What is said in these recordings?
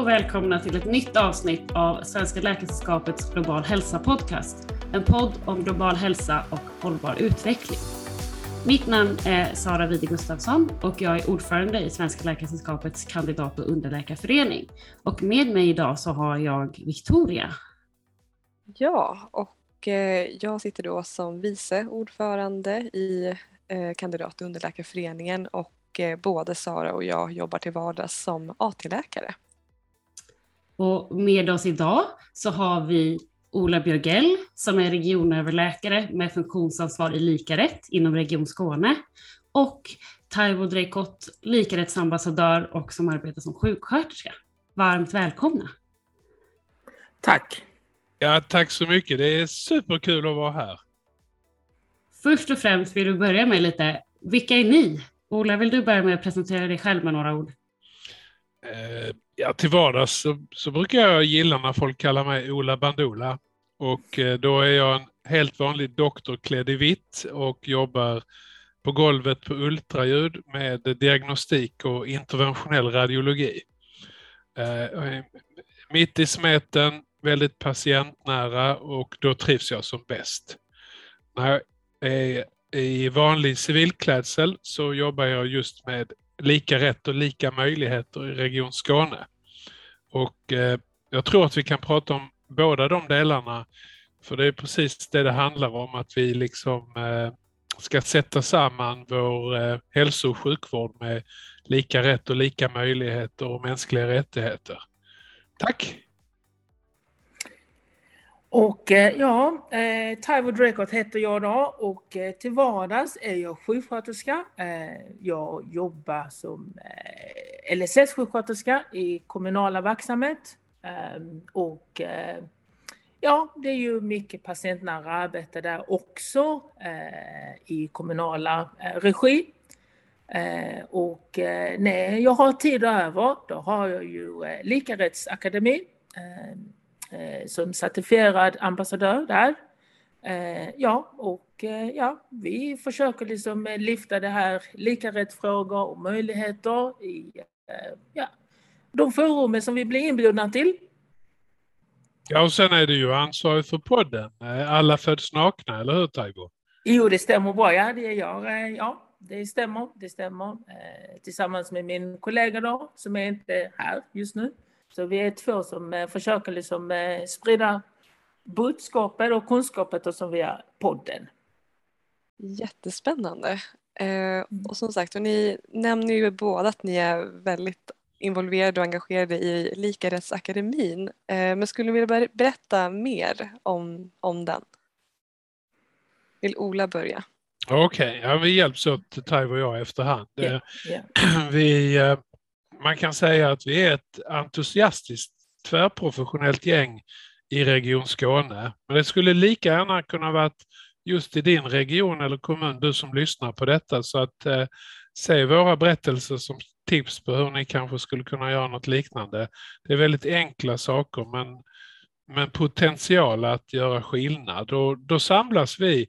och välkomna till ett nytt avsnitt av Svenska Läkaresällskapets Global Hälsa Podcast. En podd om global hälsa och hållbar utveckling. Mitt namn är Sara Wide Gustafsson och jag är ordförande i Svenska Läkaresällskapets kandidat och underläkarförening. Och med mig idag så har jag Victoria. Ja, och eh, jag sitter då som vice ordförande i eh, kandidat och underläkarföreningen och eh, både Sara och jag jobbar till vardags som AT-läkare. Och med oss idag så har vi Ola Björgell som är regionöverläkare med funktionsansvar i likarätt inom Region Skåne och Taivo Dreikot, likarättsambassadör och som arbetar som sjuksköterska. Varmt välkomna! Tack! Ja, tack så mycket. Det är superkul att vara här. Först och främst vill du börja med lite, vilka är ni? Ola, vill du börja med att presentera dig själv med några ord? Eh, ja, till vardags så, så, brukar jag gilla när folk kallar mig Ola Bandula. Och eh, då är jag en helt vanlig doktor klädd i vitt och jobbar på golvet på ultraljud med diagnostik och interventionell radiologi. Eh, mitt i smeten, väldigt patientnära och då trivs jag som bäst. När jag är i vanlig civilklädsel så jobbar jag just med lika rätt och lika möjligheter i Region Skåne. Och eh, jag tror att vi kan prata om båda de delarna, för det är precis det det handlar om, att vi liksom eh, ska sätta samman vår eh, hälso och sjukvård med lika rätt och lika möjligheter och mänskliga rättigheter. Tack! Och eh, ja, eh, Taiwo Drakot heter jag då och eh, till vardags är jag sjuksköterska. Eh, jag jobbar som eh, LSS-sjuksköterska i kommunala verksamhet. Ehm, och eh, ja, det är ju mycket patientnära arbete där också eh, i kommunala eh, regi. och när jag har tid över, då har jag ju Likarättsakademi Likarättsakademin som certifierad ambassadör där. Ja, och ja, vi försöker liksom lyfta det här lika rätt frågor och möjligheter i ja, de forumer som vi blir inbjudna till. Ja, och sen är du ju ansvarig för podden Alla föds nakna, eller hur Taibo? Jo, det stämmer bra. Ja, det är jag. Ja, det stämmer. Det stämmer. Tillsammans med min kollega då, som är inte här just nu. Så vi är två som eh, försöker liksom eh, sprida budskapet och kunskapet som via podden. Jättespännande. Eh, mm. och som sagt, och ni nämner ju båda att ni är väldigt involverade och engagerade i Likarättsakademin. Eh, men skulle ni vilja berätta mer om, om den? Vill Ola börja? Okej, okay. ja, vi hjälps åt, Taivo och jag, efterhand. Yeah, yeah. Vi man kan säga att vi är ett entusiastiskt tvärprofessionellt gäng i Region Skåne. Men det skulle lika gärna kunna varit just i din region eller kommun, du som lyssnar på detta. Så att eh, se våra berättelser som tips på hur ni kanske skulle kunna göra något liknande. Det är väldigt enkla saker men, men potential att göra skillnad. Och då samlas vi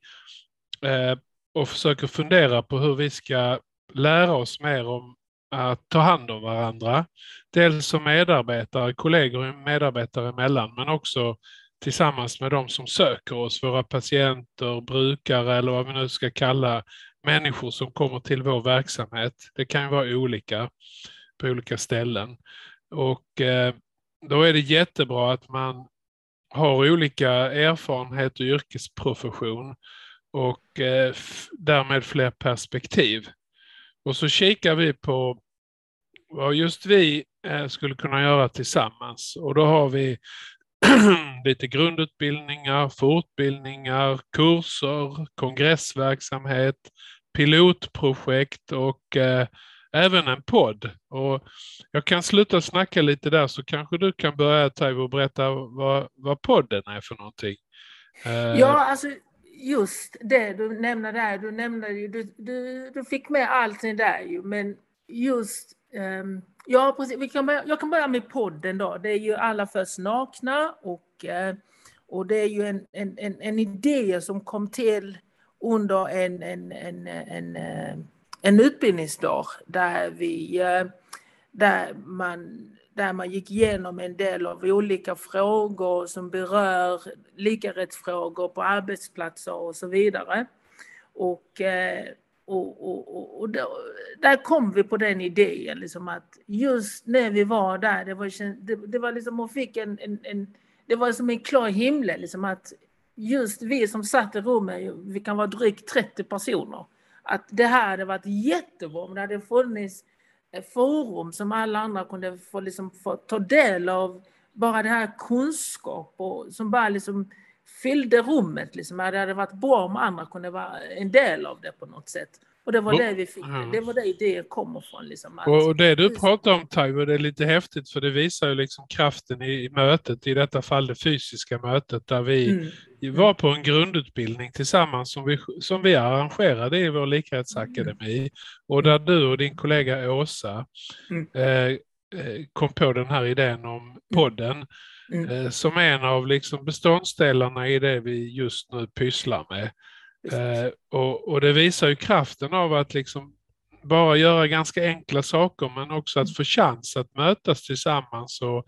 eh, och försöker fundera på hur vi ska lära oss mer om att ta hand om varandra. Dels som medarbetare, kollegor och medarbetare emellan, men också tillsammans med de som söker oss, våra patienter, brukare eller vad vi nu ska kalla människor som kommer till vår verksamhet. Det kan ju vara olika på olika ställen. Och eh, då är det jättebra att man har olika erfarenhet och yrkesprofession och eh, därmed fler perspektiv. Och så kikar vi på vad just vi eh, skulle kunna göra tillsammans. Och då har vi lite grundutbildningar, fortbildningar, kurser, kongressverksamhet, pilotprojekt och eh, även en podd. Och jag kan sluta snacka lite där så kanske du kan börja Taivo och berätta vad, vad podden är för någonting. Eh, ja, alltså just det du nämnde där, du nämnde ju, du, du, du fick med allting där ju, men just um, Ja, precis. Vi kan börja, jag kan börja med podden då. Det är ju Alla föds nakna och, uh, och det är ju en, en, en, en, idé som kom till under en, en, en, en, en, en utbildningsdag där vi eh, där man där man gick igenom en del av olika frågor som berör likarättsfrågor på arbetsplatser och så vidare. Och, och, och, och, och då, där kom vi på den idén, liksom att just när vi var där, det var, det, det var liksom, man fick en, en, en, det var som en klar himmel, liksom att just vi som satt i rummet, vi kan vara drygt 30 personer, att det här hade varit jättebra om det hade funnits forum som alla andra kunde få, liksom, få ta del av bara det här kunskap och som bara liksom fyllde rummet. Liksom. Det hade varit bra om andra kunde vara en del av det på något sätt. Och det var det vi fick, det var det idén kommer ifrån. Liksom, att, och det du pratar om Taiwo, det är lite häftigt för det visar ju liksom kraften i, mötet, i detta fall det fysiska mötet där vi mm. var på en grundutbildning tillsammans som vi, som vi arrangerade i vår likrättsakademi mm. och där du och din kollega Åsa mm. eh, eh kom på den här idén om mm. podden mm. eh, som en av liksom beståndsdelarna i det vi just nu pysslar med. Eh, och, och, det visar ju kraften av att liksom bara göra ganska enkla saker men också att få chans att mötas tillsammans och,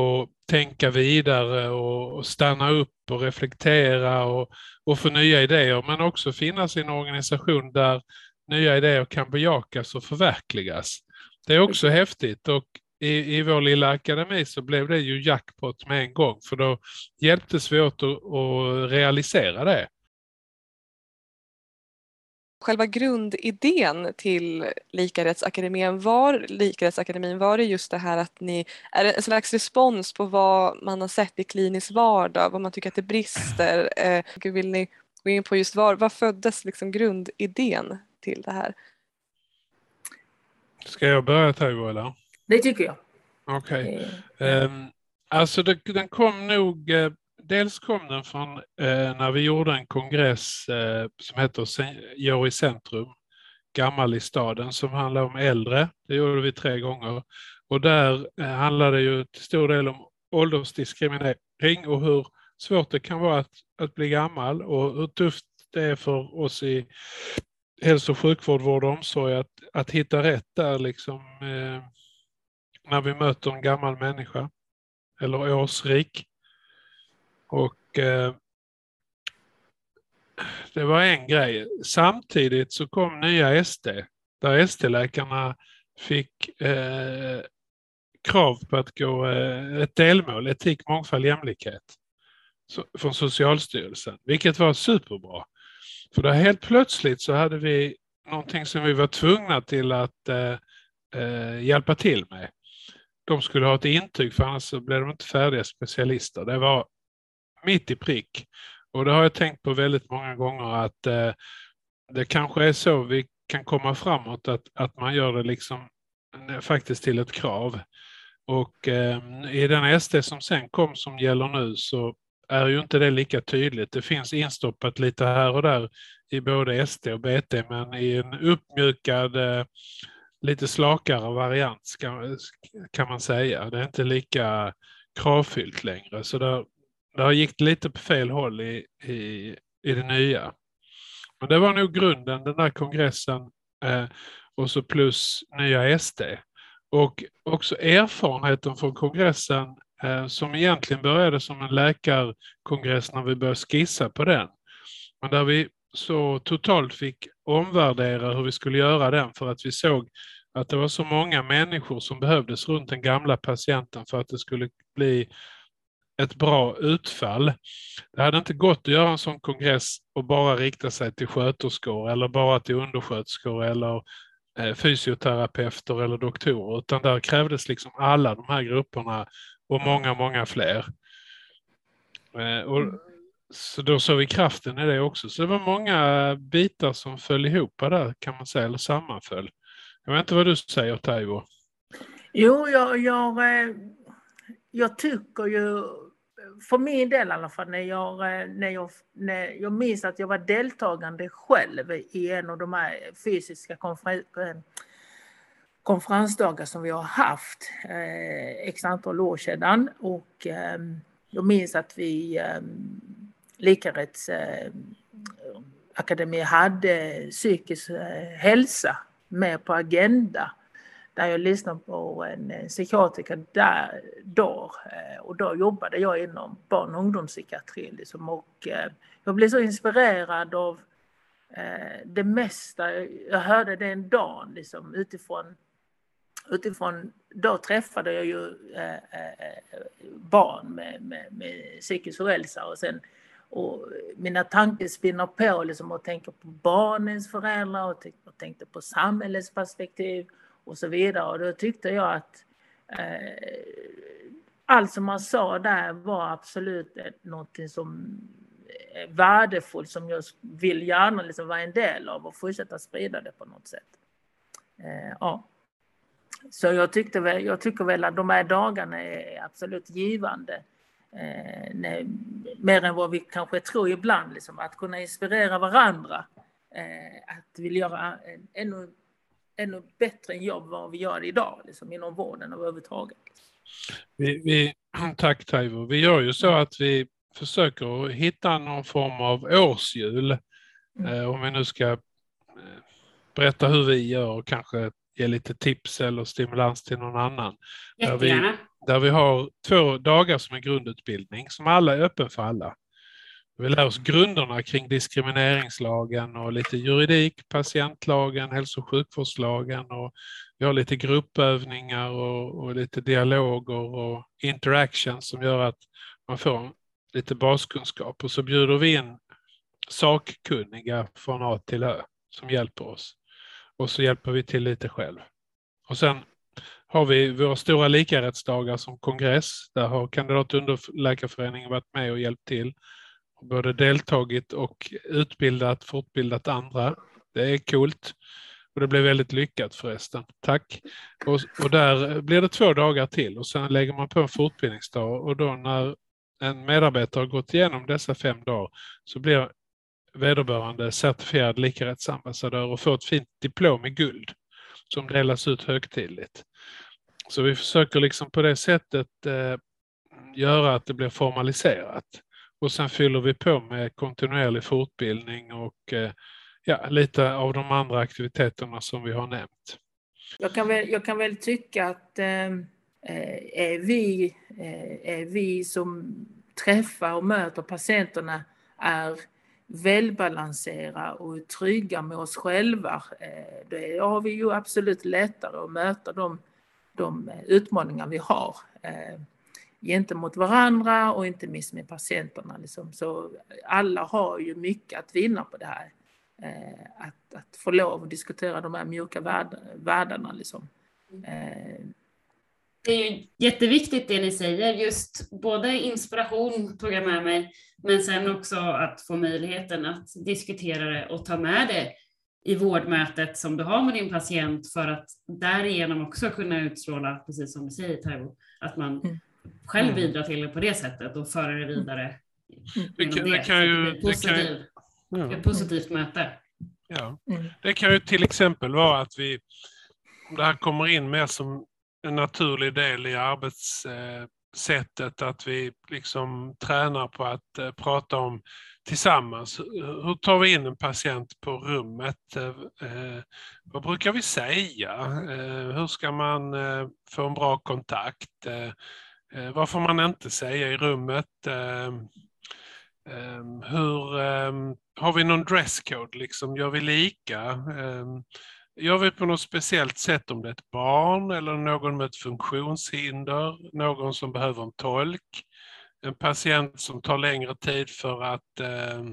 och tänka vidare och, och stanna upp och reflektera och, och få nya idéer men också finnas i en organisation där nya idéer kan bejakas och förverkligas. Det är också häftigt och i, i vår lilla akademi så blev det ju jackpot med en gång för då hjälptes vi åt att, att realisera det själva grundidén till Likarättsakademin var, Likarättsakademin var det just det här att ni är en slags respons på vad man har sett i klinisk vardag, vad man tycker att det brister. Eh, vill ni gå in på just var, vad föddes liksom grundidén till det här? Ska jag börja Taiwo eller? Det tycker jag. Okej. Okay. Eh, um, alltså det, den kom nog eh, dels kom den från eh, när vi gjorde en kongress som heter Gör i centrum, gammal i staden, som handlar om äldre. Det gjorde vi tre gånger. Och där handlar det ju till stor del om åldersdiskriminering och hur svårt det kan vara att, att bli gammal och hur tufft det är för oss i hälso och sjukvård, vård och omsorg att, att hitta rätt där liksom eh, när vi möter en gammal människa eller årsrik. Och eh, det var en grej. Samtidigt så kom nya SD, där ST-läkarna fick eh, krav på att gå eh, ett delmål, etik, mångfald, jämlikhet så, från Socialstyrelsen, vilket var superbra. För då helt plötsligt så hade vi någonting som vi var tvungna till att eh, eh, hjälpa till med. De skulle ha ett intyg för annars så blev de inte färdiga specialister. Det var mitt i prick. Och det har jag tänkt på väldigt många gånger att eh, det kanske är så vi kan komma framåt, att, att man gör det liksom eh, faktiskt till ett krav. Och eh, i den SD som sen kom som gäller nu så är ju inte det lika tydligt. Det finns instoppat lite här och där i både SD och BT, men i en uppmjukad, eh, lite slakare variant kan, kan man säga. Det är inte lika kravfyllt längre. Så där, det gick lite på fel håll i, i, i det nya. Men det var nog grunden, den där kongressen eh, och så plus nya SD. Och också erfarenheten från kongressen eh, som egentligen började som en läkarkongress när vi började skissa på den. Men där vi så totalt fick omvärdera hur vi skulle göra den för att vi såg att det var så många människor som behövdes runt den gamla patienten för att det skulle bli ett bra utfall. Det hade inte gått att göra en sån kongress och bara rikta sig till sköterskor eller bara till undersköterskor eller eh, fysioterapeuter eller doktorer, utan där krävdes liksom alla de här grupperna och många, många fler. Eh, och. Mm så då såg vi kraften i det också. Så det var många bitar som föll ihop där kan man säga, eller sammanföll. Jag vet inte vad du säger Taivo? Jo, jag, jag, eh, jag tycker ju för min del i alla fall, när jag, eh, när jag, när jag minns att jag var deltagande själv i en av de här fysiska konferenserna konferensdagar som vi har haft eh, x antal år sedan. Och eh, jag minns att vi eh, Likarättsakademi eh, hade psykisk eh, hälsa med på agenda där jag lyssnade på en psykiatriker där, då. Eh, och då jobbade jag inom barn och ungdomspsykiatri. Liksom. Och eh, jag blev så inspirerad av det mesta. Jag hörde den dagen liksom, utifrån utifrån, då träffade jag ju eh, barn med, med, med psykisk ohälsa och sen och mina tankar spinner på liksom och tänker på barnens föräldrar och, och tänkte på samhällets perspektiv och så vidare. Och då tyckte jag att eh, allt som man sa där var absolut någonting som är värdefullt som jag vill gärna liksom vara en del av och fortsätta sprida det på något sätt. Eh, ja. Så jag, tyckte väl, jag tycker väl att de här dagarna är absolut givande. Eh, nej, mer än vad vi kanske tror ibland, liksom, att kunna inspirera varandra. Eh, att vilja göra en, ännu, ännu bättre jobb vad vi gör idag, liksom, inom vården överhuvudtaget. Vi, vi, tack Taivo. Vi gör ju så att vi försöker hitta någon form av årshjul. Mm. Eh, om vi nu ska eh, berätta hur vi gör och kanske ge lite tips eller stimulans till någon annan. Där vi, där vi har två dagar som är grundutbildning som alla är öppen för alla. Vi lär oss grunderna kring diskrimineringslagen och lite juridik, patientlagen, hälso och sjukvårdslagen och vi har lite gruppövningar och, och lite dialoger och interactions som gör att man får lite baskunskap och så bjuder vi in sakkunniga från A till Ö som hjälper oss och så hjälper vi till lite själv. Och sen har vi våra stora likarättsdagar som kongress. Där har kandidat underläkarföreningen varit med och hjälpt till. Både deltagit och utbildat, fortbildat andra. Det är coolt. Och det blev väldigt lyckat förresten. Tack. Och, och där blir det två dagar till och sen lägger man på en fortbildningsdag och då när en medarbetare har gått igenom dessa fem dagar så blir vederbörande certifierad likarättsambassadör och får ett fint diplom i guld som delas ut högtidligt. Så vi försöker liksom på det sättet eh, göra att det blir formaliserat. Och sen fyller vi på med kontinuerlig fortbildning och eh, ja, lite av de andra aktiviteterna som vi har nämnt. Jag kan väl, jag kan väl tycka att eh, är, vi, eh, är vi som träffar och möter patienterna är välbalanserade och trygga med oss själva, eh, då har vi ju absolut lättare att möta de, de utmaningar vi har eh, gentemot varandra och inte minst med patienterna. Liksom. Så alla har ju mycket att vinna på det här. Eh, att, att få lov att diskutera de här mjuka världarna. Liksom. Det är ju jätteviktigt det ni säger, just både inspiration tog jag med mig, men sen också att få möjligheten att diskutera det och ta med det i vårdmötet som du har med din patient för att därigenom också kunna utstråla, precis som du säger Taiwo, att man mm. själv mm. bidrar till det på det sättet och föra det vidare. Mm. Det, kan, det, kan ju, det, positiv, det kan, ja. ett positivt möte. Ja. Mm. Det kan ju till exempel vara att vi, om det här kommer in mer som en naturlig del i arbetssättet att vi liksom tränar på att eh, prata om tillsammans. Hur tar vi in en patient på rummet? Eh, eh, vad brukar vi säga? Hur ska man få en bra kontakt? Vad får man inte säga i rummet? Ehm, ehm, hur, ehm, har vi någon dresscode? Liksom? Gör vi lika? Gör vi på något speciellt sätt om det är ett barn eller någon med ett funktionshinder, någon som behöver en tolk, en patient som tar längre tid för att eh,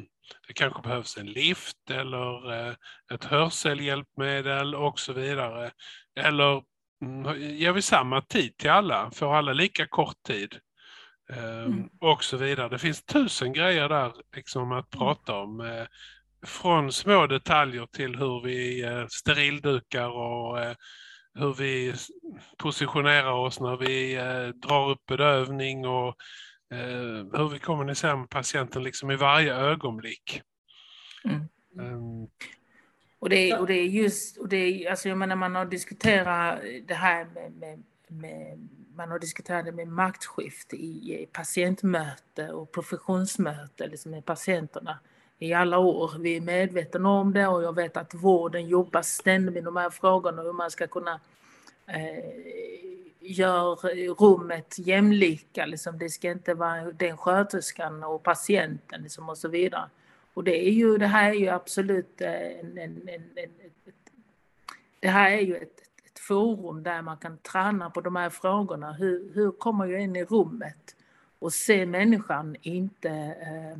det kanske behövs en lift eller eh, ett hörselhjälpmedel och så vidare. Eller mm, ger vi samma tid till alla? Får alla lika kort tid? Eh, mm. Och så vidare. Det finns tusen grejer där liksom, att mm. prata om. Från små detaljer till hur vi eh, sterildukar och eh, hur vi positionerar oss när vi eh, drar upp bedövning och hur vi kommunicerar med patienten liksom i varje ögonblick. Mm. Um. Och, det, och det är just, och det är, alltså jag menar man har diskuterat det här med, med, med man har diskuterat det med maktskifte i patientmöte och professionsmöte liksom med patienterna i alla år. Vi är medvetna om det och jag vet att vården jobbar ständigt med de här frågorna hur man ska kunna eh, göra rummet jämlika. Liksom. Det ska inte vara den sköterskan och patienten liksom, och så vidare. Och det är ju, det här är ju absolut eh, en, en, en, en det här är ju ett, ett, forum där man kan träna på de här frågorna. Hur, hur kommer jag in i rummet och se människan, inte, eh,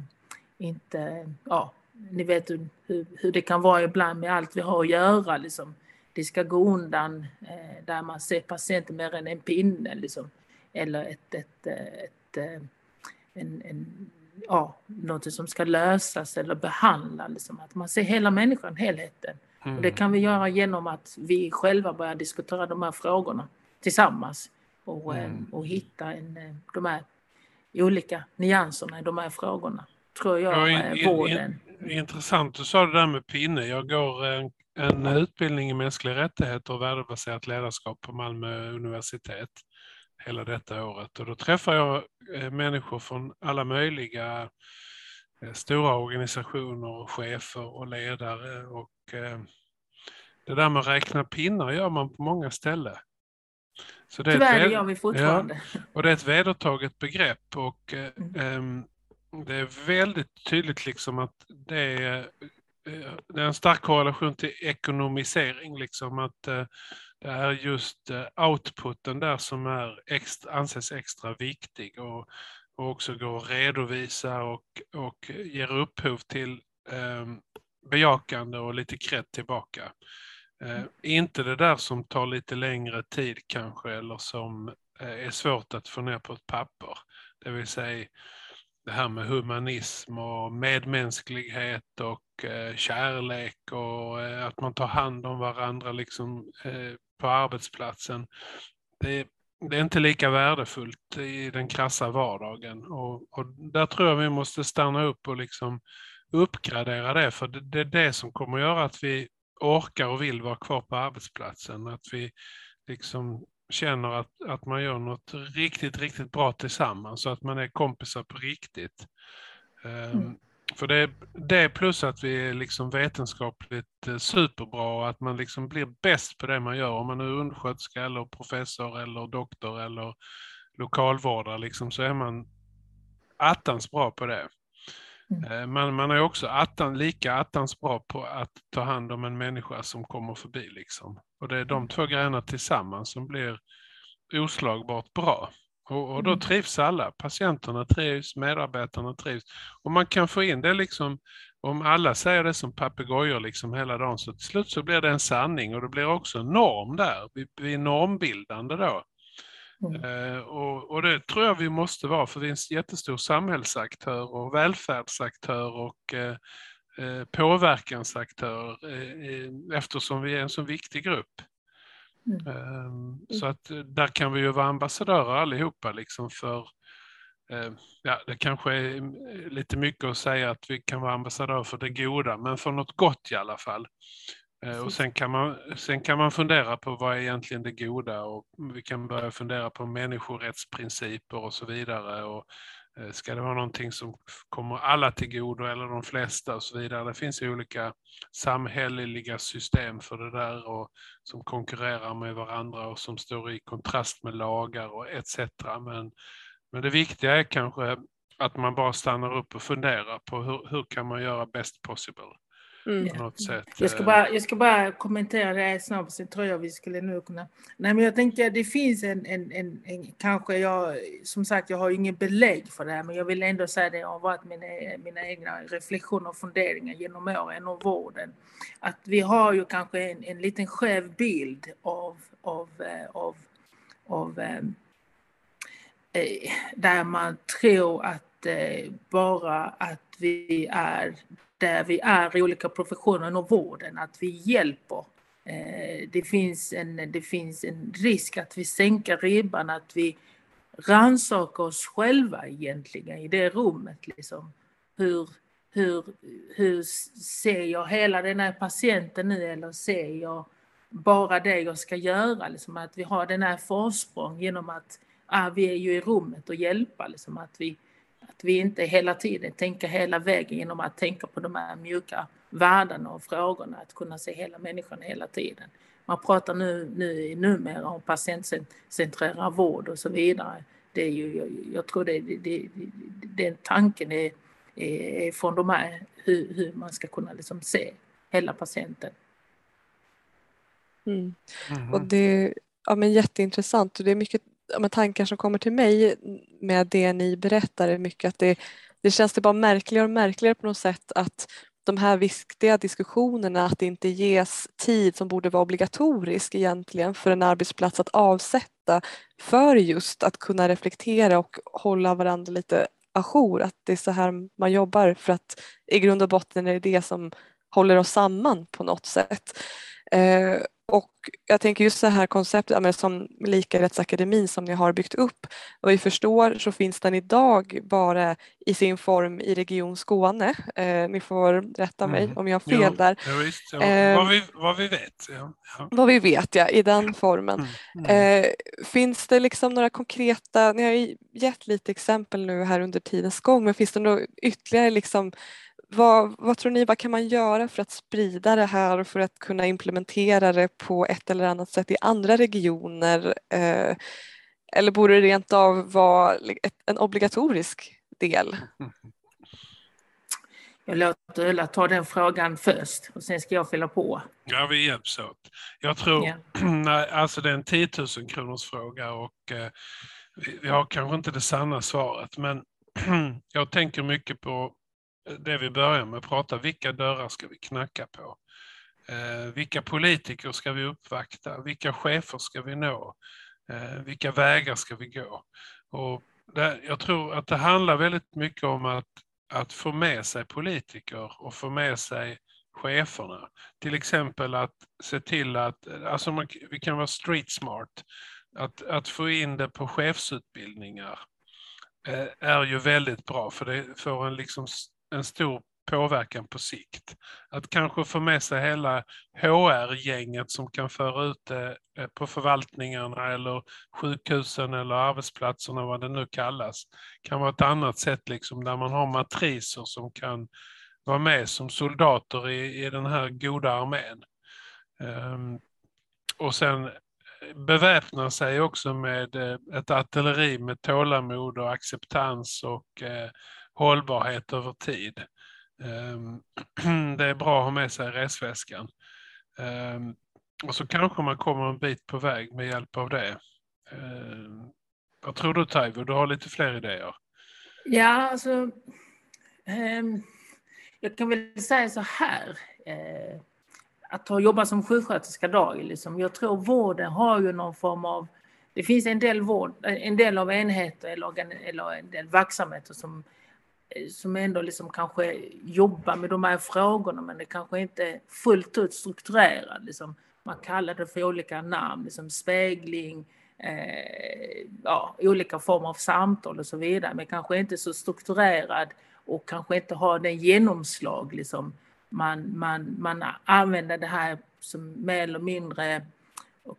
inte ja, ni vet hur, hur det kan vara ibland med allt vi har att göra. Liksom. Det ska gå undan eh, där man ser patienten mer än en pinne. Liksom. Eller ett, ett, ett, ett eh, en, en, ja, något som ska lösas eller behandlas. Liksom. Att man ser hela människan, helheten. Mm. Och det kan vi göra genom att vi själva börjar diskutera de här frågorna tillsammans och, mm. Eh, och hitta en, eh, de här olika nyanserna i de här frågorna. Tror jag ja, in, vården. In, intressant, du sa det där med pinne. Jag går en, en utbildning i mänskliga rättigheter och värdebaserat ledarskap på Malmö universitet hela detta året och då träffar jag eh, människor från alla möjliga stora organisationer och chefer och ledare och Eh, det där med att räkna pinnar gör man på många ställen. Så det Tyvärr det gör vi fortfarande. Ja, och det är ett vedertaget begrepp och eh, mm det är väldigt tydligt liksom att det är, eh, det är en stark korrelation till ekonomisering. Liksom att eh, det är just eh, outputen där som är extra, anses extra viktig och, och också går att redovisa och, och ger upphov till ehm, bejakande och lite kredd tillbaka. Eh, inte det där som tar lite längre tid kanske eller som eh, är svårt att få ner på ett papper. Det vill säga det här med humanism och medmänsklighet och eh, kärlek och eh, att man tar hand om varandra liksom, eh, på arbetsplatsen. Det, det, är inte lika värdefullt i den krassa vardagen och, och där tror jag vi måste stanna upp och liksom uppgradera det, för det, det är det som kommer att göra att vi orkar och vill vara kvar på arbetsplatsen. Att vi liksom känner att, att man gör något riktigt, riktigt bra tillsammans så att man är kompisar på riktigt. Ehm, mm. För det, det plus att vi är liksom vetenskapligt eh, superbra och att man liksom blir bäst på det man gör. Om man är undersköterska eller professor eller doktor eller lokalvårdare liksom, så är man attans bra på det. Mm. Eh, men man är också attan, lika attans bra på att ta hand om en människa som kommer förbi. Liksom. Och det är de två grejerna tillsammans som blir oslagbart bra. Och, och då mm. trivs alla. Patienterna trivs, medarbetarna trivs. Och man kan få in det liksom, om alla säger det som papegojor liksom hela dagen, så till slut så blir det en sanning och det blir också en norm där. Vi, vi är normbildande då. Mm. Eh, och, och, det tror jag vi måste vara, för vi är en jättestor samhällsaktör och välfärdsaktör och eh, eh påverkansaktör eh, eftersom vi är en så viktig grupp. Mm. Ehm, så att där kan vi ju vara ambassadörer allihopa liksom för Ja, det kanske är lite mycket att säga att vi kan vara ambassadörer för det goda, men för något gott i alla fall. Eh, och sen kan, man, sen kan man fundera på vad är egentligen det goda och vi kan börja fundera på människorättsprinciper och så vidare. Och eh, ska det vara någonting som kommer alla till godo eller de flesta och så vidare. Det finns ju olika samhälleliga system för det där och som konkurrerar med varandra och som står i kontrast med lagar och etc. Men, men det viktiga är kanske att man bara stannar upp och funderar på hur, hur kan man göra best possible. Mm. På något sätt. Jag ska, bara, jag ska bara kommentera det här snabbt, sen tror jag vi skulle nu kunna... Nej, men jag tänker att det finns en, en, en, en, kanske jag, som sagt, jag har ingen belägg för det här, men jag vill ändå säga det har varit mina, mina egna reflektioner och funderingar genom åren och vården. Att vi har ju kanske en, en liten skev bild av, av, eh, av, av eh, eh, där man tror att eh, bara att vi är där vi är i olika professioner inom vården, att vi hjälper. Eh, det finns, en, det finns en risk att vi sänker ribban, att vi rannsakar oss själva egentligen i det rummet. Liksom. Hur, hur, hur ser jag hela den här patienten nu eller ser jag bara det jag ska göra? Liksom att vi har den här försprång genom att ah, vi är ju i rummet och hjälpa. Liksom att vi att vi inte hela tiden tänker hela vägen genom att tänka på de här mjuka värdena och frågorna, att kunna se hela människan hela tiden. Man pratar nu, nu numera om patientcentrerad vård och så vidare. Det är ju, jag, jag tror det, det, det, den tanken är, är från de här, hur, hur man ska kunna liksom se hela patienten. Mm. Och det ja, men jätteintressant och det är mycket med tankar som kommer till mig med det ni berättar. Är mycket att det, det känns det bara märkligare och märkligare på något sätt att de här viktiga diskussionerna, att det inte ges tid som borde vara obligatorisk egentligen för en arbetsplats att avsätta för just att kunna reflektera och hålla varandra lite ajour, att det är så här man jobbar för att i grund och botten är det det som håller oss samman på något sätt. Eh, och jag tänker just det här konceptet som Likarättsakademin som ni har byggt upp. Vad vi förstår så finns den idag bara i sin form i Region Skåne. Eh, ni får rätta mig mm. om jag har fel ja, där. Ja, visst, ja. Eh, vad, vi, vad vi vet. Ja. Vad vi vet ja, i den formen. Mm. Mm. Eh, finns det liksom några konkreta, ni har gett lite exempel nu här under tidens gång, men finns det några ytterligare liksom vad, vad, tror ni, vad kan man göra för att sprida det här och för att kunna implementera det på ett eller annat sätt i andra regioner? Eh, eller borde det rent av vara ett, en obligatorisk del? Jag låter Ulla ta den frågan först och sen ska jag fylla på. Ja, vi hjälps åt. Jag tror, ja. alltså det är en 10 000 kronors fråga och eh, vi har kanske inte det sanna svaret, men jag tänker mycket på det vi börjar med att prata, vilka dörrar ska vi knacka på? Eh, vilka politiker ska vi uppvakta? Vilka chefer ska vi nå? Eh, vilka vägar ska vi gå? Och det, jag tror att det handlar väldigt mycket om att, att få med sig politiker och få med sig cheferna. Till exempel att se till att, alltså man, vi kan vara street smart, att, att få in det på chefsutbildningar eh, är ju väldigt bra för det får en liksom en stor påverkan på sikt. Att kanske få med sig hela HR-gänget som kan föra ut det eh, på förvaltningarna eller sjukhusen eller arbetsplatserna, vad det nu kallas, kan vara ett annat sätt liksom där man har matriser som kan vara med som soldater i, i den här goda armén. Um, och sen eh, beväpna sig också med eh, ett artilleri med tålamod och acceptans och eh, hållbarhet över tid. Ehm, det är bra att ha med sig resväskan. Ehm, och så kanske man kommer en bit på väg med hjälp av det. Ehm, vad tror du Taivo? Du har lite fler idéer? Ja, alltså. jag kan väl säga så här. Eh, att ha jobbat som sjuksköterska dag, liksom, jag tror vården har ju någon form av det finns en del, vård, en del av enheter eller, eller en del verksamheter som Eh, som ändå liksom kanske jobbar med de här frågorna men det kanske inte är fullt ut strukturerat. Liksom. Man kallar det för olika namn, liksom spegling, eh, ja, olika former av samtal och så vidare men kanske inte så strukturerad och kanske inte har den genomslag. Liksom. Man, man, man använder det här som mer eller mindre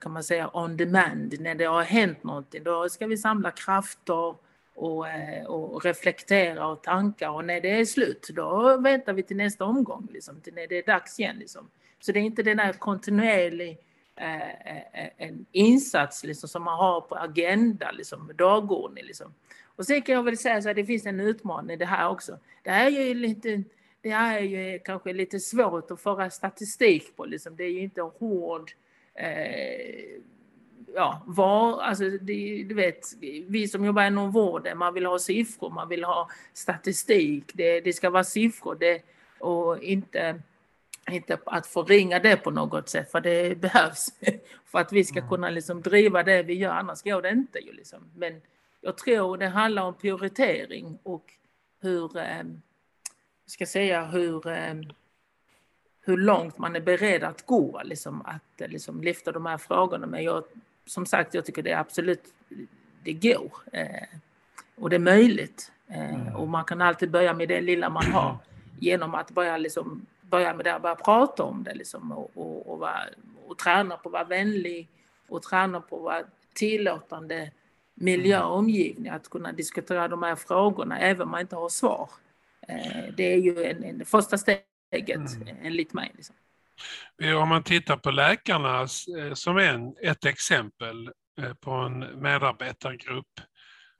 kan man säga on demand när det har hänt någonting. Då ska vi samla krafter och, eh, och reflektera och tanka och när det är slut då väntar vi till nästa omgång, liksom, till när det är dags igen. Liksom. Så det är inte den här kontinuerlig eh, eh, eh en insats liksom, som man har på agenda, liksom, dagordning. Liksom. Och sen kan jag väl säga så att det finns en utmaning i det här också. Det här är ju lite det här är ju kanske lite svårt att föra statistik på. Liksom. Det är ju inte hård eh, ja, var, alltså det, du vet, vi som jobbar inom vården, man vill ha siffror, man vill ha statistik, det, det ska vara siffror det, och inte, inte att förringa det på något sätt, för det behövs för att vi ska mm. kunna liksom driva det vi gör, annars går det inte. Ju liksom. Men jag tror det handlar om prioritering och hur, eh, ska säga, hur eh, hur långt man är beredd att gå, liksom, att liksom, lyfta de här frågorna. Men jag som sagt, jag tycker det är absolut, det går. Eh, och det är möjligt. Eh. Och man kan alltid börja med det lilla man har genom att börja, liksom, börja med det, börja prata om det liksom, och, och, och, vara, och träna på att vara vänlig och träna på att vara tillåtande miljö och omgivning, att kunna diskutera de här frågorna även om man inte har svar. Eh, det är ju en, en första steg läget Mm. enligt mig. Liksom. Om man tittar på läkarna eh, som en, ett exempel eh, på en medarbetargrupp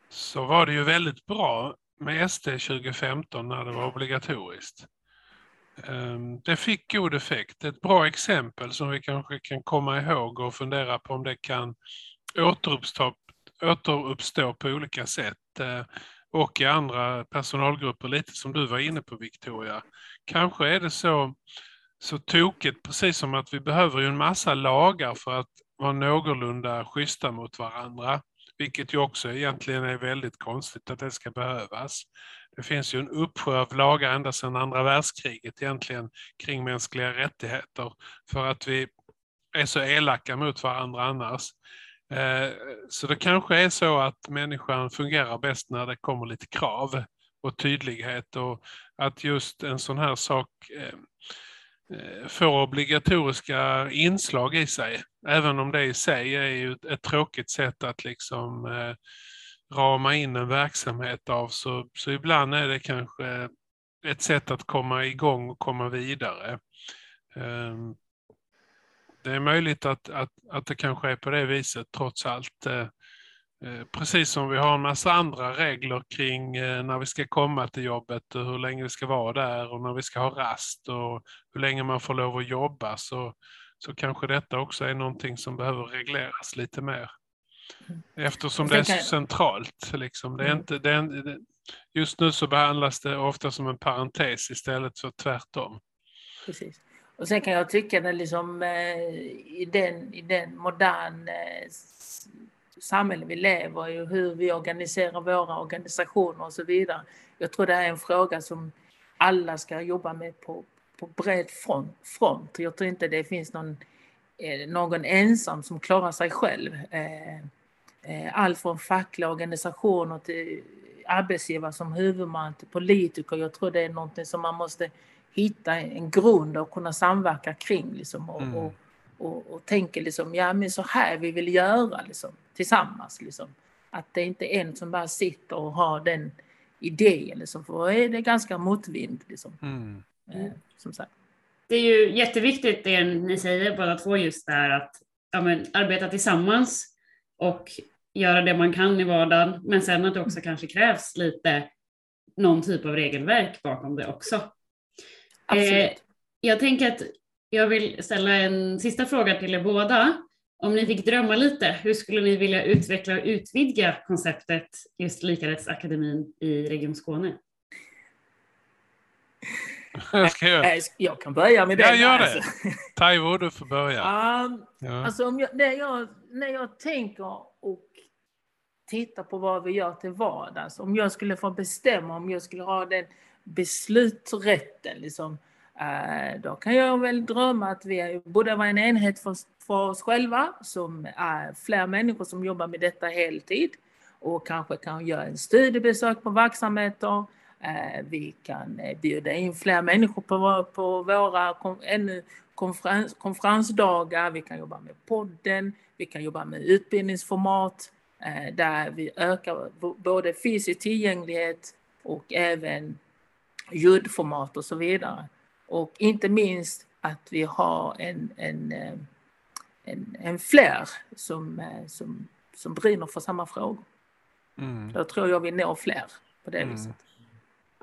så var det ju väldigt bra med ST 2015 när det var obligatoriskt. Ehm, det fick god effekt. Ett bra exempel som vi kanske kan komma ihåg och fundera på om det kan återuppstå, återuppstå på olika sätt eh, och i andra personalgrupper, lite som du var inne på Victoria. Kanske är det så, så tokigt, precis som att vi behöver ju en massa lagar för att vara någorlunda schyssta mot varandra, vilket ju också egentligen är väldigt konstigt att det ska behövas. Det finns ju en uppsjö av lagar ända sedan andra världskriget egentligen kring mänskliga rättigheter för att vi är så elaka mot varandra annars. Eh, så det kanske är så att människan fungerar bäst när det kommer lite krav och tydlighet och att just en sån här sak eh, Eh, får obligatoriska inslag i sig. Även om det i sig är ju ett, ett tråkigt sätt att liksom eh, rama in en verksamhet av så, så ibland är det kanske ett sätt att komma igång och komma vidare. Eh, Det är möjligt att, att, att det kanske är på det viset trots allt. eh, Precis som vi har en massa andra regler kring eh, när vi ska komma till jobbet och hur länge vi ska vara där och när vi ska ha rast och hur länge man får lov att jobba så, så kanske detta också är någonting som behöver regleras lite mer. Eftersom det är så centralt. Liksom. Det är Mm. inte, det är, just nu så behandlas det ofta som en parentes istället för tvärtom. Precis. Och sen kan jag tycka att liksom, eh, i den, i den modern eh, samhälle vi lever i och hur vi organiserar våra organisationer och så vidare. Jag tror det här är en fråga som alla ska jobba med på, på bred front, front. Jag tror inte det finns någon, eh, någon ensam som klarar sig själv. Eh, eh, allt från fackliga organisationer till arbetsgivare som huvudman till politiker. Jag tror det är någonting som man måste hitta en grund och kunna samverka kring liksom, och, Mm. och, och, och tänka liksom, ja men så här vi vill göra liksom, tillsammans. Liksom. Att det inte är en som bara sitter och har den idén, liksom, för då är det ganska motvind. Liksom, Mm. eh, som sagt. Det är ju jätteviktigt det ni säger båda två just där att ja, men, arbeta tillsammans och göra det man kan i vardagen. Men sen att det också kanske krävs lite någon typ av regelverk bakom det också. Absolut. Eh, jag tänker att jag vill ställa en sista fråga till er båda. Om ni fick drömma lite, hur skulle ni vilja utveckla och utvidga konceptet just Likarättsakademin i Region Skåne? Jag, Eh, Jag kan börja med det. Ja, gör alltså. det. Taiwo, du får börja. Um, Ja. Alltså om jag, när, jag, när jag tänker och tittar på vad vi gör till vardags, om jag skulle få bestämma, om jag skulle ha den beslutsrätten, liksom, Eh, då kan jag väl drömma att vi borde vara en enhet för, för oss själva, som är fler människor som jobbar med detta heltid och kanske kan göra en studiebesök på verksamheter. Eh, vi kan eh, bjuda in fler människor på, på våra ännu konferens, konferensdagar, vi kan jobba med podden, vi kan jobba med utbildningsformat där vi ökar både fysisk tillgänglighet och även ljudformat och så vidare. Och inte minst att vi har en, en, eh, en, en fler som, eh, som, som brinner för samma frågor. Mm. Då tror jag vi når fler på det Mm. viset.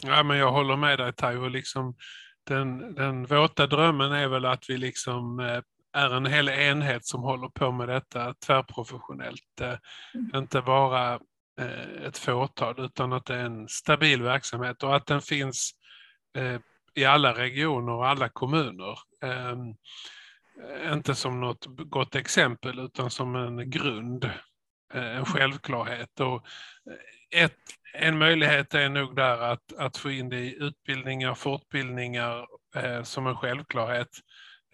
Ja, men jag håller med dig Taiwo. Liksom, den, den våta drömmen är väl att vi liksom eh, är en hel enhet som håller på med detta tvärprofessionellt. Eh, Inte bara ett fåtal utan att det är en stabil verksamhet och att den finns i alla regioner och alla kommuner. Ehm, eh, inte som något gott exempel utan som en grund, eh, en självklarhet. Och eh, ett, en möjlighet är nog där att, att få in det i utbildningar, fortbildningar eh, som en självklarhet.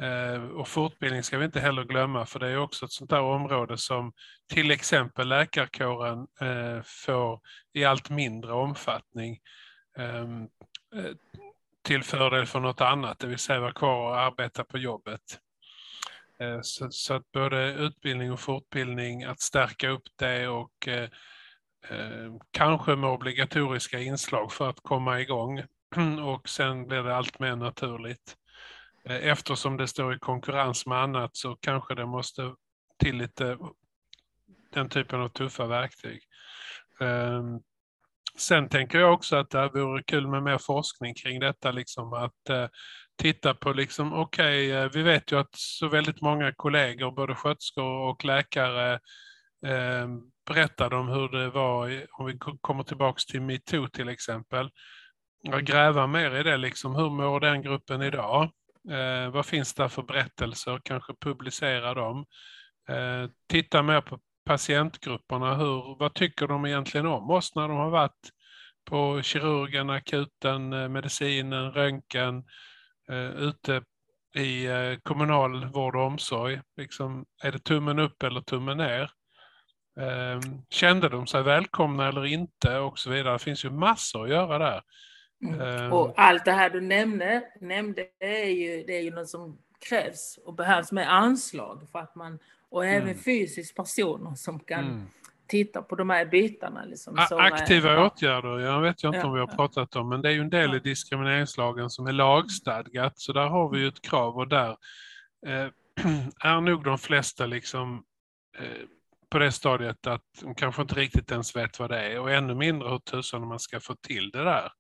Eh, och fortbildning ska vi inte heller glömma för det är också ett sånt där område som till exempel läkarkåren eh, får i allt mindre omfattning ehm, eh, till fördel för något annat, det vill säga vara kvar och arbeta på jobbet. Eh, så, så att både utbildning och fortbildning, att stärka upp det och eh, eh kanske med obligatoriska inslag för att komma igång och sen blir det allt mer naturligt. Eh, eftersom det står i konkurrens med annat så kanske det måste till lite den typen av tuffa verktyg. Ehm, Sen tänker jag också att det vore kul med mer forskning kring detta, liksom att eh, titta på liksom, okej, okay, vi vet ju att så väldigt många kollegor, både sköterskor och läkare, eh, berättade om hur det var, om vi kommer tillbaks till metoo till exempel, och gräva mer i det, liksom, hur mår den gruppen idag? Eh, vad finns det för berättelser? Kanske publicera dem. Eh, titta mer på patientgrupperna. Hur, vad tycker de egentligen om oss när de har varit på kirurgen, akuten, eh, medicinen, röntgen, eh, ute i eh, kommunal vård och omsorg. Liksom, är det tummen upp eller tummen ner? Eh, kände de sig välkomna eller inte och så vidare. Det finns ju massor att göra där. Mm. Ehm. Och allt det här du nämnde, nämnde är ju, det är ju något som krävs och behövs med anslag för att man, och även mm. fysiskt personer som kan mm. titta på de här bitarna. Liksom, som, Aktiva ja. åtgärder, jag vet jag inte ja, om vi har pratat om, men det är ju en del i diskrimineringslagen som är lagstadgat, så där har vi ju ett krav och där eh, är nog de flesta liksom eh, på det stadiet att de kanske inte riktigt ens vet vad det är och ännu mindre hur tusan man ska få till det där.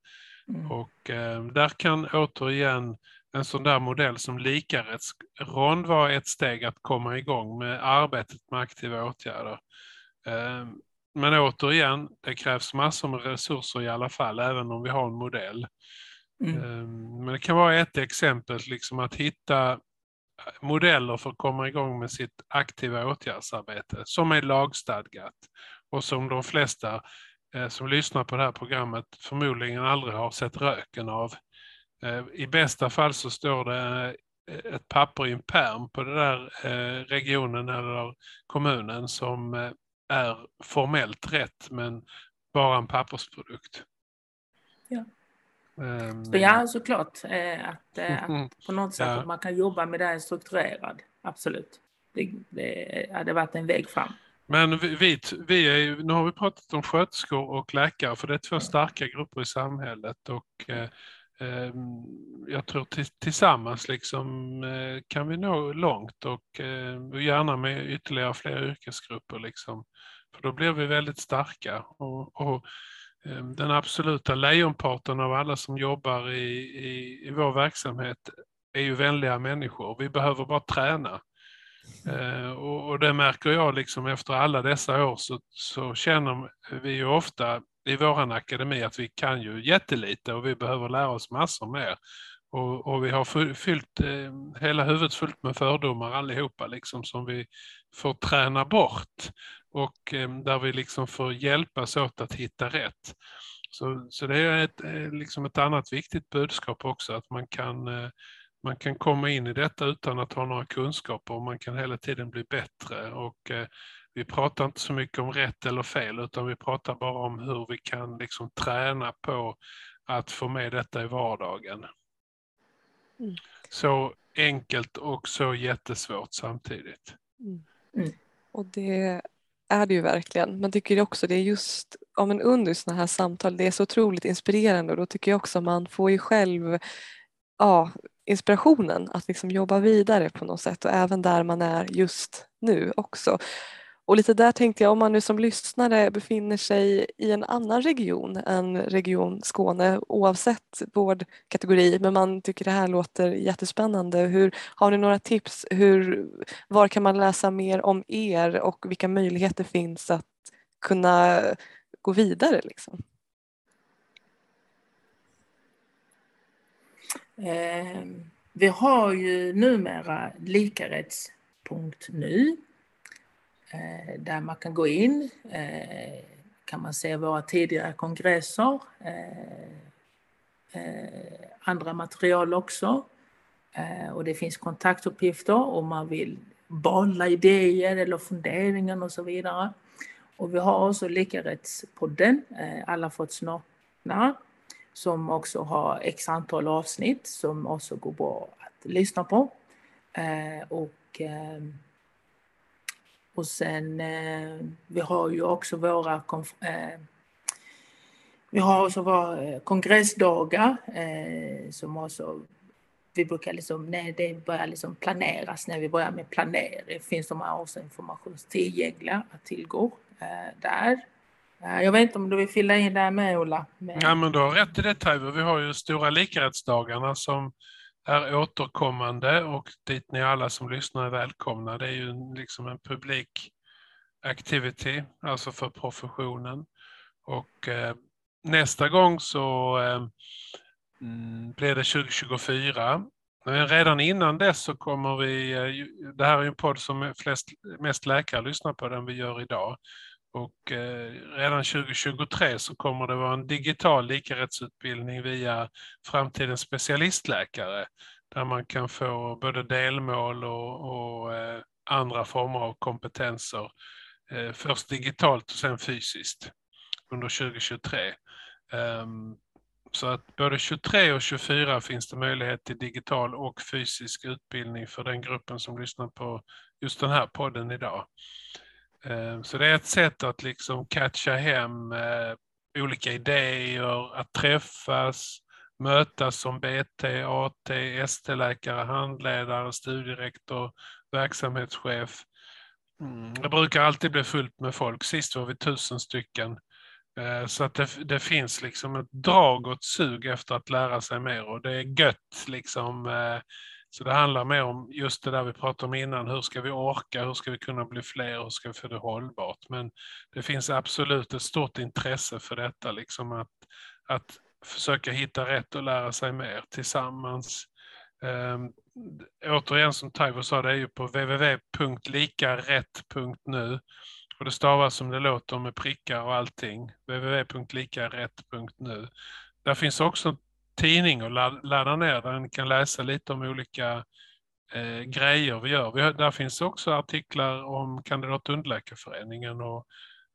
Mm. Och eh, där kan återigen en sån där modell som likarättsrond vara ett steg att komma igång med arbetet med aktiva åtgärder. Eh, men återigen, det krävs massor med resurser i alla fall, även om vi har en modell. Mm. Eh, men det kan vara ett exempel, liksom att hitta modeller för att komma igång med sitt aktiva åtgärdsarbete som är lagstadgat och som de flesta Eh, som lyssnar på det här programmet förmodligen aldrig har sett röken av. Eh, I bästa fall så står det eh, ett papper i en perm på den där regionen eller kommunen som är formellt rätt men bara en pappersprodukt. Ja. Um, ja, såklart. Att, att på något sätt ja. att man kan jobba med det här strukturerad. Absolut. Det, det hade varit en väg fram. Men vi, vi är, nu har vi pratat om sköterskor och läkare för det är två starka grupper i samhället och eh, Ehm, jag tror tillsammans liksom, eh, kan vi nå långt eh, och gärna med ytterligare fler yrkesgrupper. Liksom. För då blir vi väldigt starka. Och, och ehm, den absoluta lejonparten av alla som jobbar i, i, i vår verksamhet är ju vänliga människor. Vi behöver bara träna. Eh, och, och, det märker jag liksom efter alla dessa år så, så känner vi ju ofta i våran akademi att vi kan ju jättelite och vi behöver lära oss massor mer. Och, och vi har fyllt eh, hela huvudet fullt med fördomar allihopa liksom som vi får träna bort och eh, där vi liksom får hjälpas åt att hitta rätt. Så, så det är ett, eh, liksom ett annat viktigt budskap också att man kan eh, man kan komma in i detta utan att ha några kunskaper och man kan hela tiden bli bättre. Och, eh, vi pratar inte så mycket om rätt eller fel utan vi pratar bara om hur vi kan liksom träna på att få med detta i vardagen. Mm. Så enkelt och så jättesvårt samtidigt. Mm. Mm. Och det är det ju verkligen. Man tycker också det är just ja, men under sådana här samtal, det är så otroligt inspirerande och då tycker jag också man får ju själv ja, inspirationen att liksom jobba vidare på något sätt och även där man är just nu också. Och lite där tänkte jag om man nu som lyssnare befinner sig i en annan region än Region Skåne oavsett vårdkategori men man tycker det här låter jättespännande. Hur, har ni några tips? Hur, var kan man läsa mer om er och vilka möjligheter finns att kunna gå vidare? Liksom? Eh, vi har ju numera likarätts.nu Eh, där man kan gå in. Eh, kan man se våra tidigare kongresser. Eh, eh, andra material också. Eh, och det finns kontaktuppgifter om man vill bolla idéer eller funderingar och så vidare. Och vi har också Likarättspodden, eh, Alla fått snorkna, som också har x antal avsnitt som också går bra att lyssna på. Eh, och, eh, och sen, eh, vi har ju också våra, eh, Vi har också våra eh, kongressdagar eh, som också vi brukar liksom, när det börjar liksom planeras, när vi börjar med planering, finns de här också informationstillgängliga att tillgå där. Jag vet inte om du vill fylla in där med Ola? Men... Ja, men du har rätt i det Taivo. Vi har ju Stora likarättsdagarna som är återkommande och dit ni alla som lyssnar är välkomna. Det är ju liksom en publik activity, alltså för professionen. Och eh, nästa gång så eh, mm, blir det 2024. Men redan innan dess så kommer vi, eh, det här är en podd som flest, mest läkare lyssnar på, den vi gör idag. Och eh, redan 2023 så kommer det vara en digital likarättsutbildning via framtidens specialistläkare där man kan få både delmål och, och eh, andra former av kompetenser. Eh, först digitalt och sen fysiskt under 2023. Um, ehm, så att både 23 och 24 finns det möjlighet till digital och fysisk utbildning för den gruppen som lyssnar på just den här podden idag. Eh, så det är ett sätt att liksom catcha hem eh, olika idéer, att träffas, mötas som BT, AT, ST-läkare, handledare, studierektor, verksamhetschef. Mm, det brukar alltid bli fullt med folk, sist var vi tusen stycken. Eh, så att det, det, finns liksom ett drag och ett sug efter att lära sig mer och det är gött liksom. Så det handlar mer om just det där vi pratade om innan, hur ska vi orka, hur ska vi kunna bli fler, hur ska vi få det hållbart? Men det finns absolut ett stort intresse för detta, liksom att, att försöka hitta rätt och lära sig mer tillsammans. Um, återigen som Taivo sa, det är ju på www.likarätt.nu och det stavas som det låter med prickar och allting. www.likarätt.nu. Där finns också tidning att ladda ner där ni kan läsa lite om olika eh, grejer vi gör. Vi där finns också artiklar om Kandidat underläkarföreningen och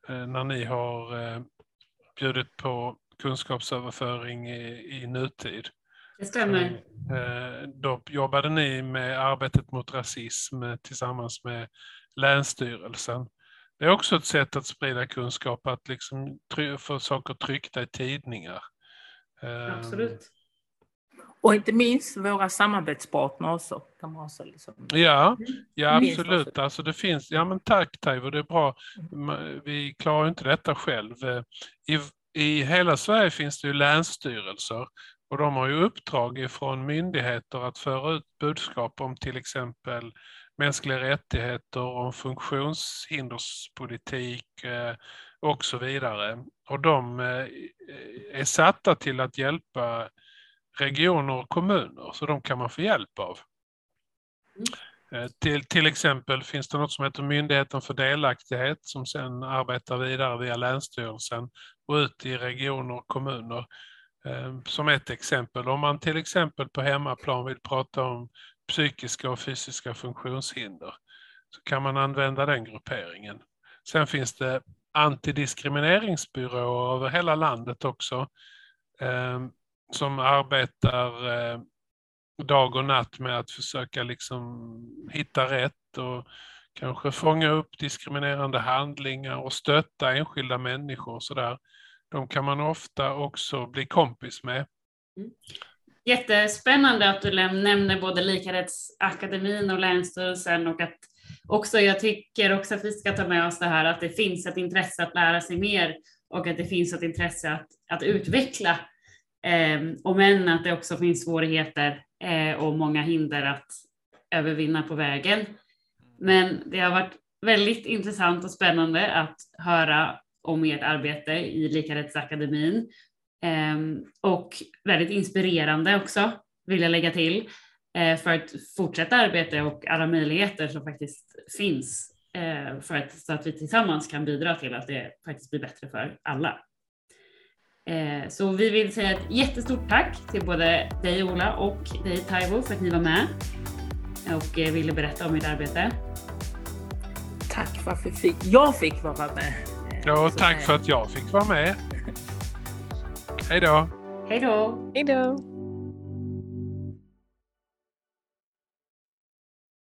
eh, när ni har eh, bjudit på kunskapsöverföring i, i nutid. Det stämmer. Eh, då jobbade ni med arbetet mot rasism tillsammans med Länsstyrelsen. Det är också ett sätt att sprida kunskap, att liksom få saker tryckta i tidningar. Absolut. Och inte minst våra samarbetspartner också. Kan man också liksom... Ja, ja absolut. Alltså det finns, ja men tack Taivo, det är bra. Vi klarar inte detta själv. I, i hela Sverige finns det ju länsstyrelser och de har ju uppdrag från myndigheter att föra ut budskap om till exempel mänskliga rättigheter, om funktionshinderspolitik eh, och så vidare. Och de eh, är satta till att hjälpa regioner och kommuner, så de kan man få hjälp av. Mm. Eh, till, till exempel finns det något som heter Myndigheten för delaktighet som sedan arbetar vidare via Länsstyrelsen och ut i regioner och kommuner. Eh, som ett exempel, om man till exempel på hemmaplan vill prata om psykiska och fysiska funktionshinder så kan man använda den grupperingen. Sen finns det antidiskrimineringsbyråer över hela landet också eh, som arbetar eh, dag och natt med att försöka liksom hitta rätt och kanske fånga upp diskriminerande handlingar och stötta enskilda människor och sådär. De kan man ofta också bli kompis med. Mm. Jättespännande att du nämner både Likarättsakademin och Länsstyrelsen och att också, jag tycker också att vi ska ta med oss det här att det finns ett intresse att lära sig mer och att det finns ett intresse att, att utveckla. Eh, och men att det också finns svårigheter eh, och många hinder att övervinna på vägen. Men det har varit väldigt intressant och spännande att höra om ert arbete i Likarättsakademin eh, och väldigt inspirerande också vill jag lägga till för ett fortsätta arbete och alla möjligheter som faktiskt finns eh, för att, så att vi tillsammans kan bidra till att det faktiskt blir bättre för alla. Eh, så vi vill säga ett jättestort tack till både dig Ola och dig Taivo för att ni var med och eh, ville berätta om ert arbete. Tack för att jag fick vara med. Ja, tack för att jag fick vara med. Hej då! Hej då! Hej då!